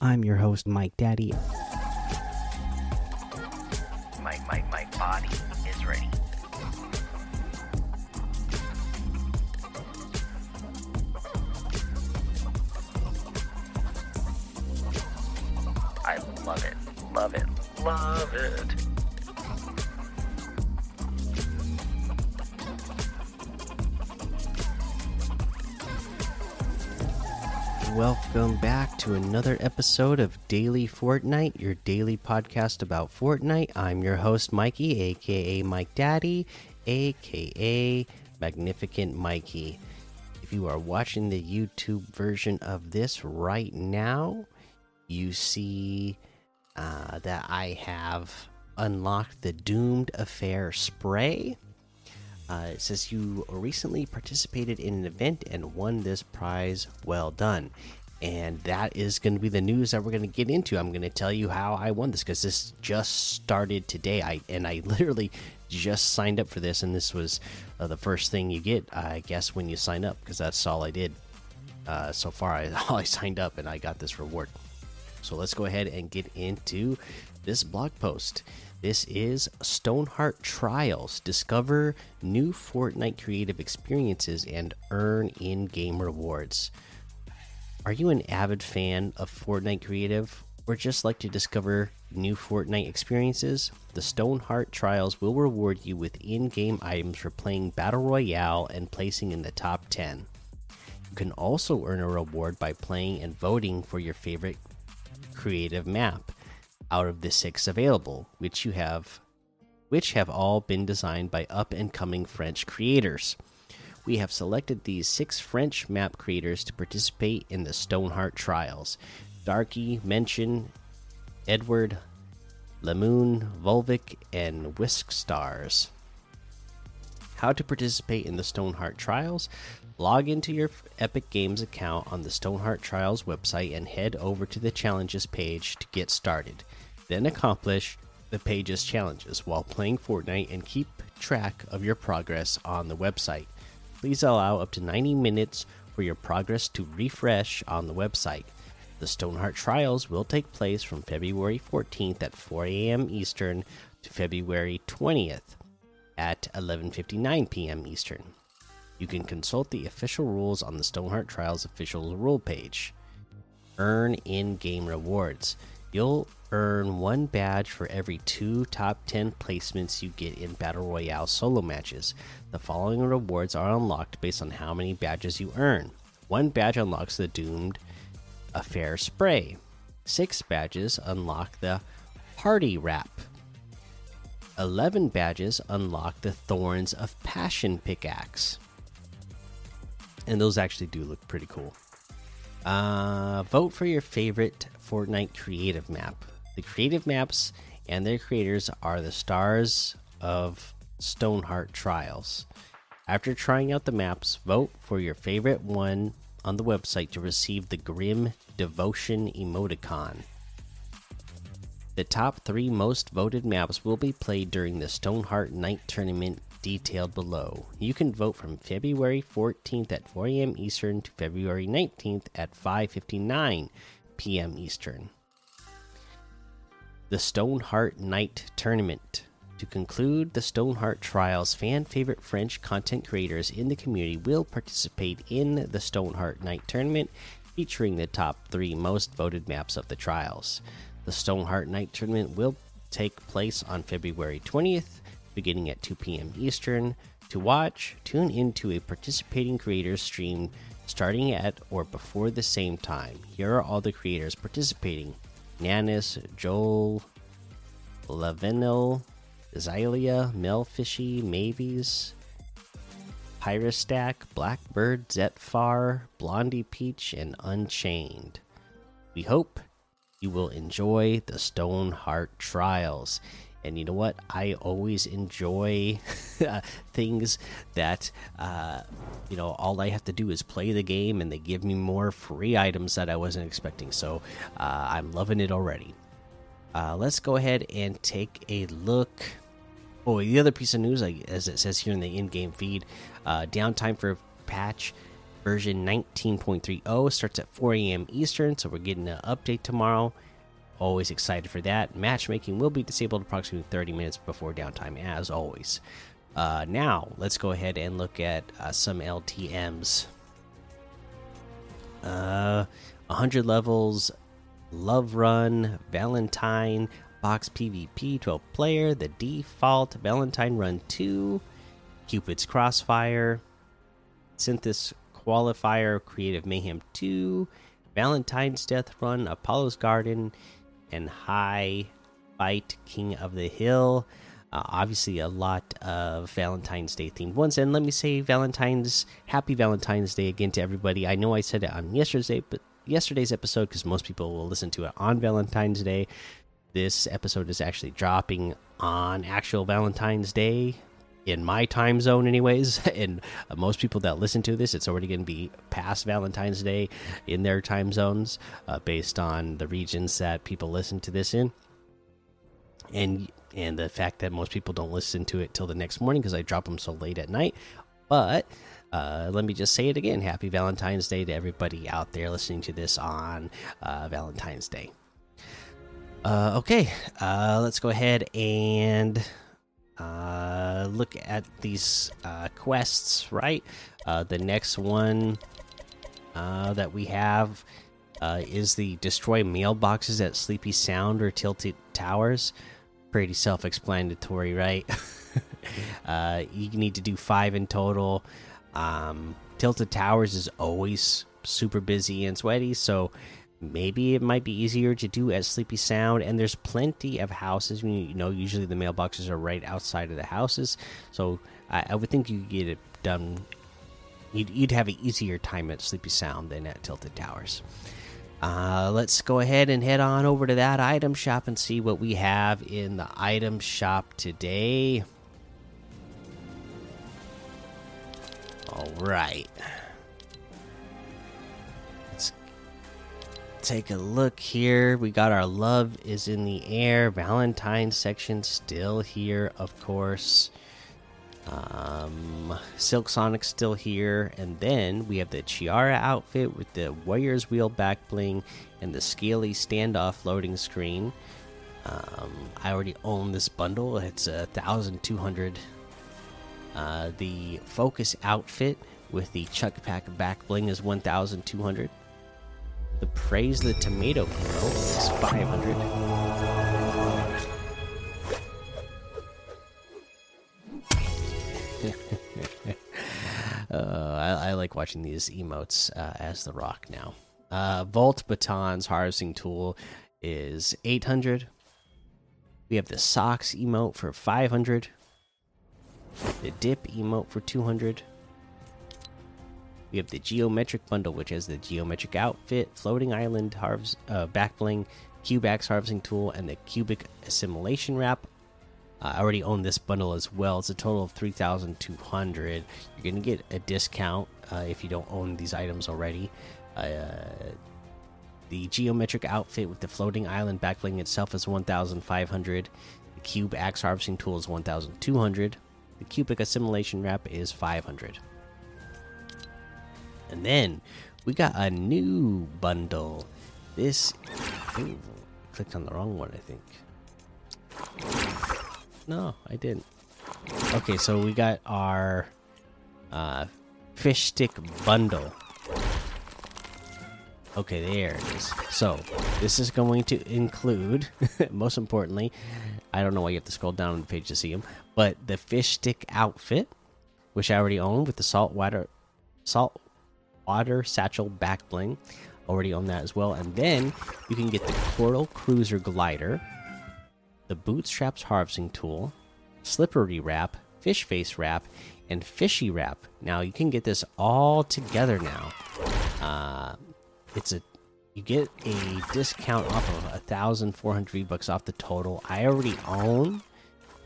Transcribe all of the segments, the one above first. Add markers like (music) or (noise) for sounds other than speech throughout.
I'm your host, Mike Daddy. My, my, my body is ready. I love it, love it, love it. Welcome back to another episode of Daily Fortnite, your daily podcast about Fortnite. I'm your host, Mikey, aka Mike Daddy, aka Magnificent Mikey. If you are watching the YouTube version of this right now, you see uh, that I have unlocked the Doomed Affair spray. Uh, it says you recently participated in an event and won this prize. Well done. And that is going to be the news that we're going to get into. I'm going to tell you how I won this because this just started today. I and I literally just signed up for this, and this was uh, the first thing you get, I guess, when you sign up because that's all I did uh, so far. I, (laughs) I signed up and I got this reward. So let's go ahead and get into this blog post. This is Stoneheart Trials. Discover new Fortnite creative experiences and earn in game rewards. Are you an avid fan of Fortnite Creative or just like to discover new Fortnite experiences? The Stoneheart Trials will reward you with in game items for playing Battle Royale and placing in the top 10. You can also earn a reward by playing and voting for your favorite creative map out of the six available, which you have which have all been designed by up and coming French creators. We have selected these six French map creators to participate in the Stoneheart trials. Darky, Mention, Edward, Lemoon, Volvic, and Whisk Stars. How to participate in the Stoneheart trials? Log into your Epic Games account on the Stoneheart Trials website and head over to the challenges page to get started. Then accomplish the page's challenges while playing Fortnite and keep track of your progress on the website. Please allow up to 90 minutes for your progress to refresh on the website. The Stoneheart Trials will take place from February 14th at 4 a.m. Eastern to February 20th at 11:59 p.m. Eastern. You can consult the official rules on the Stoneheart Trials official rule page. Earn in-game rewards. You'll earn one badge for every two top 10 placements you get in Battle Royale solo matches. The following rewards are unlocked based on how many badges you earn. One badge unlocks the Doomed Affair Spray. Six badges unlock the Party Wrap. 11 badges unlock the Thorns of Passion pickaxe. And those actually do look pretty cool. Uh, vote for your favorite Fortnite creative map. The creative maps and their creators are the stars of Stoneheart Trials. After trying out the maps, vote for your favorite one on the website to receive the Grim Devotion emoticon. The top three most voted maps will be played during the Stoneheart Night Tournament detailed below. You can vote from February 14th at 4 a.m. Eastern to February 19th at 5:59 p.m. Eastern. The Stoneheart Night Tournament. To conclude the Stoneheart Trials, fan favorite French content creators in the community will participate in the Stoneheart Night Tournament, featuring the top three most voted maps of the trials. The Stoneheart Night Tournament will take place on February 20th, beginning at 2 p.m. Eastern. To watch, tune into a participating creators stream starting at or before the same time. Here are all the creators participating Nanis, Joel, Lavenil, Xylia, Melfishy, Mavis, Pyrostack, Blackbird, Zetfar, Blondie Peach, and Unchained. We hope you will enjoy the Stoneheart Trials. And you know what? I always enjoy (laughs) things that, uh, you know, all I have to do is play the game and they give me more free items that I wasn't expecting. So uh, I'm loving it already. Uh, let's go ahead and take a look. Oh, the other piece of news, as it says here in the in game feed, uh, downtime for patch version 19.30 starts at 4 a.m. Eastern, so we're getting an update tomorrow. Always excited for that. Matchmaking will be disabled approximately 30 minutes before downtime, as always. Uh, now, let's go ahead and look at uh, some LTMs. Uh, 100 levels, Love Run, Valentine, Box PvP 12 player, the default, Valentine Run 2, Cupid's Crossfire, Synthesis Qualifier, Creative Mayhem 2, Valentine's Death Run, Apollo's Garden, and High Fight King of the Hill. Uh, obviously, a lot of Valentine's Day themed ones. And let me say, Valentine's Happy Valentine's Day again to everybody. I know I said it on yesterday's, but yesterday's episode because most people will listen to it on Valentine's Day. This episode is actually dropping on actual Valentine's Day in my time zone, anyways. (laughs) And uh, most people that listen to this, it's already going to be past Valentine's Day in their time zones, uh, based on the regions that people listen to this in. And and the fact that most people don't listen to it till the next morning because I drop them so late at night. But uh, let me just say it again: Happy Valentine's Day to everybody out there listening to this on uh, Valentine's Day. Uh, okay, uh, let's go ahead and uh, look at these uh, quests. Right, Uh, the next one that we have is the destroy mailboxes at Sleepy Sound or Tilted Towers pretty self-explanatory, right? (laughs) uh, you need to do five in total. Um, Tilted Towers is always super busy and sweaty, so maybe it might be easier to do at Sleepy Sound. And there's plenty of houses. You know, usually the mailboxes are right outside of the houses, so I, I would think you could get it done. You'd, you'd have an easier time at Sleepy Sound than at Tilted Towers. Uh, let's go ahead and head on over to that item shop and see what we have in the item shop today. All right. Take a look here. We got our love is in the air. Valentine section still here, of course. Um, Silk Sonic still here, and then we have the Chiara outfit with the Warrior's Wheel back bling and the Scaly standoff loading screen. Um, I already own this bundle; it's a thousand two hundred. Uh, the Focus outfit with the Chuck Pack back bling is one thousand two hundred. The Praise of the Tomato Hero is five hundred. (laughs) Uh, I, I, like watching these emotes uh, as the rock now. Uh, Volt Baton's harvesting tool is 800. We have the socks emote for 500. The dip emote for 200. We have the geometric bundle, which has the geometric outfit, floating island harvest, uh, backbling, Cubax harvesting tool, and the cubic assimilation wrap I already own this bundle as well. It's a total of 3,200. You're going to get a discount uh, if you don't own these items already. Uh, the geometric outfit with the floating island backbling itself is 1,500. The cube axe harvesting tool is 1,200. The cubic assimilation wrap is 500. And then we got a new bundle. This. Ooh, clicked on the wrong one, I think. No, I didn't. Okay, so we got our uh, fish stick bundle. Okay, there it is. So, this is going to include, (laughs) most importantly, I don't know why you have to scroll down on the page to see them, but the fish stick outfit, which I already own with the salt water, salt water satchel back bling. Already own that as well. And then you can get the Coral Cruiser glider the Bootstraps Harvesting Tool, Slippery Wrap, Fish Face Wrap, and Fishy Wrap. Now you can get this all together now. Uh, it's a you get a discount off of a thousand four hundred bucks off the total. I already own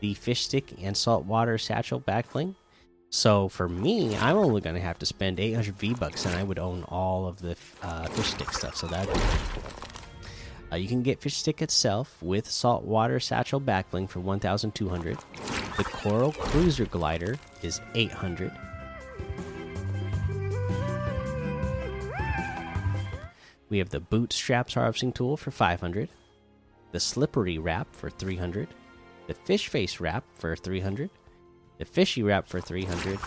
the fish stick and saltwater satchel backbling. So for me, I'm only going to have to spend 800 V bucks, and I would own all of the uh, fish stick stuff. So that'd be pretty cool. Uh, you can get Fish Stick itself with Saltwater Satchel Backbling for 1,200. The Coral Cruiser Glider is 800. We have the bootstraps harvesting tool for 500, the slippery wrap for 300, the fish face wrap for 300, the fishy wrap for 300,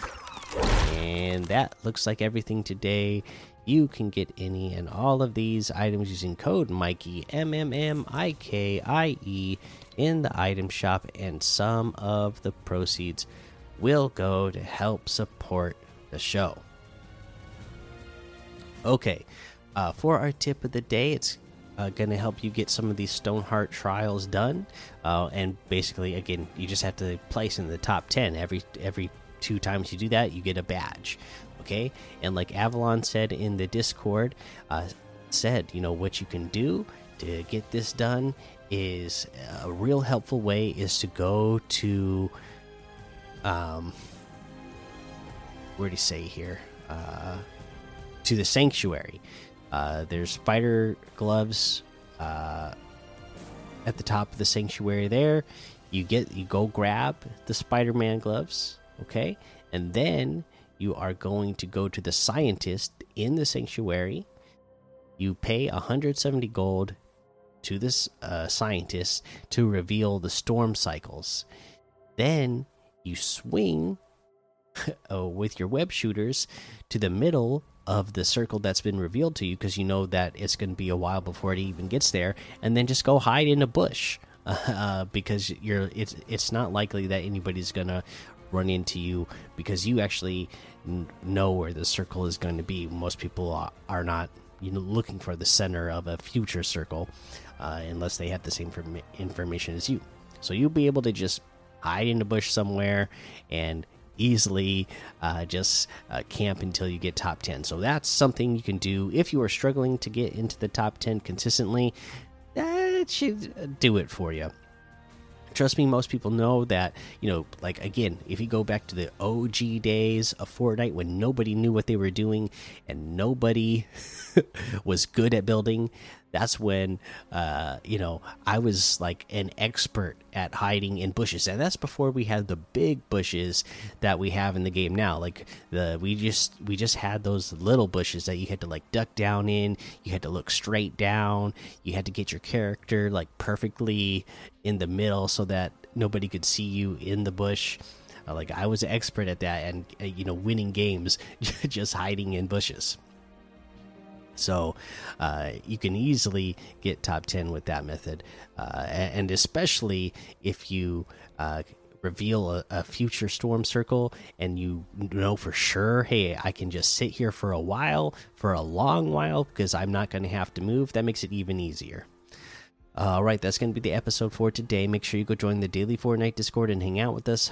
and that looks like everything today. You can get any and all of these items using code Mikey M M M I K I E in the item shop, and some of the proceeds will go to help support the show. Okay, uh, for our tip of the day, it's uh, going to help you get some of these Stoneheart trials done, uh, and basically, again, you just have to place in the top ten. Every every two times you do that, you get a badge. Okay, and like Avalon said in the Discord, uh, said you know what you can do to get this done is a real helpful way is to go to um where do you say here? Uh to the sanctuary uh there's spider gloves uh at the top of the sanctuary there. You get you go grab the spider-man gloves okay? And then you are going to go to the scientist in the sanctuary. You pay 170 gold to this uh, scientist to reveal the storm cycles. Then you swing uh, (laughs) with your web shooters to the middle of the circle that's been revealed to you because you know that it's going to be a while before it even gets there, and then just go hide in a bush (laughs) uh, because you're it's it's not likely that anybody's gonna run into you because you actually know where the circle is going to be. Most people are, not you know looking for the center of a future circle uh, unless they have the same information as you. So you'll be able to just hide in a bush somewhere and easily uh, just uh, camp until you get top 10. So that's something you can do if you are struggling to get into the top 10 consistently. That should do it for you. Trust me, most people know that, you know, like again, if you go back to the OG days of Fortnite when nobody knew what they were doing and nobody (laughs) was good at building, that's when uh, you know I was like an expert at hiding in bushes, and that's before we had the big bushes that we have in the game now. Like the we just we just had those little bushes that you had to like duck down in. You had to look straight down. You had to get your character like perfectly in the middle so that nobody could see you in the bush. Uh, like I was an expert at that, and uh, you know, winning games (laughs) just hiding in bushes. So uh, you can easily get top 10 with that method. Uh, and especially if you uh, reveal a, a, future storm circle and you know for sure, hey, I can just sit here for a while, for a long while, because I'm not going to have to move. That makes it even easier. All right, that's going to be the episode for today. Make sure you go join the Daily Fortnite Discord and hang out with us.